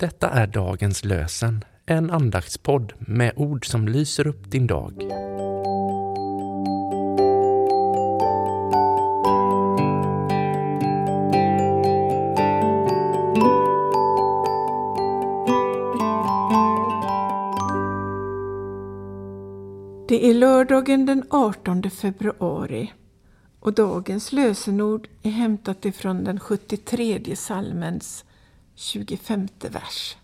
Detta är dagens lösen, en andaktspodd med ord som lyser upp din dag. Det är lördagen den 18 februari och dagens lösenord är hämtat ifrån den 73 salmens 25 vers.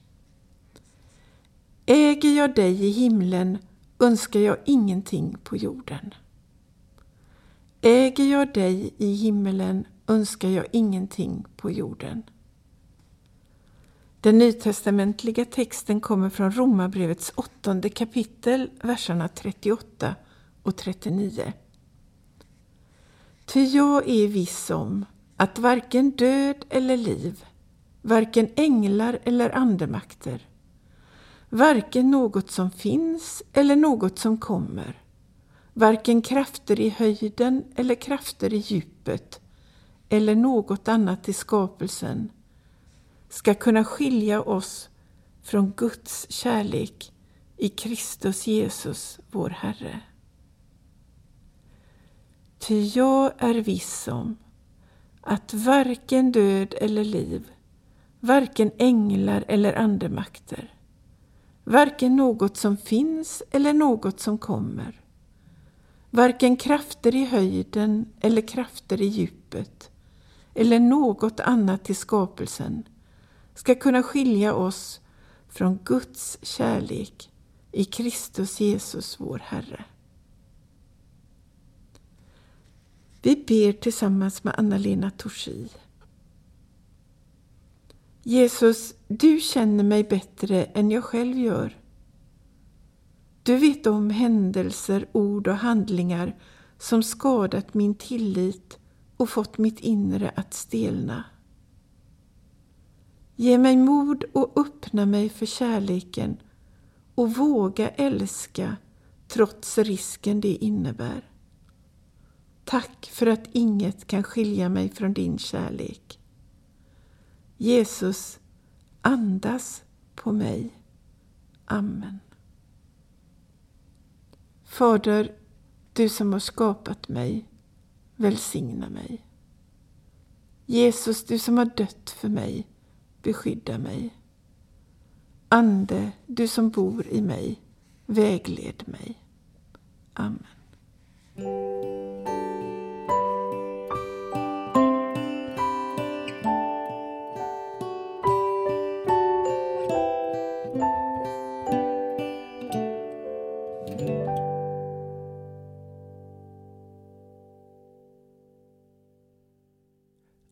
Äger jag dig i himlen önskar jag ingenting på jorden. Äger jag dig i himmelen önskar jag ingenting på jorden. Den nytestamentliga texten kommer från Romarbrevets åttonde kapitel, verserna 38 och 39. Ty jag är viss om att varken död eller liv, varken änglar eller andemakter, varken något som finns eller något som kommer, varken krafter i höjden eller krafter i djupet, eller något annat i skapelsen, ska kunna skilja oss från Guds kärlek i Kristus Jesus, vår Herre. Ty jag är viss om att varken död eller liv, varken änglar eller andemakter, varken något som finns eller något som kommer, varken krafter i höjden eller krafter i djupet, eller något annat i skapelsen, ska kunna skilja oss från Guds kärlek i Kristus Jesus, vår Herre. Vi ber tillsammans med Anna-Lena Torsi. Jesus, du känner mig bättre än jag själv gör. Du vet om händelser, ord och handlingar som skadat min tillit och fått mitt inre att stelna. Ge mig mod och öppna mig för kärleken och våga älska trots risken det innebär. Tack för att inget kan skilja mig från din kärlek. Jesus, andas på mig. Amen. Fader, du som har skapat mig, välsigna mig. Jesus, du som har dött för mig, beskydda mig. Ande, du som bor i mig, vägled mig. Amen.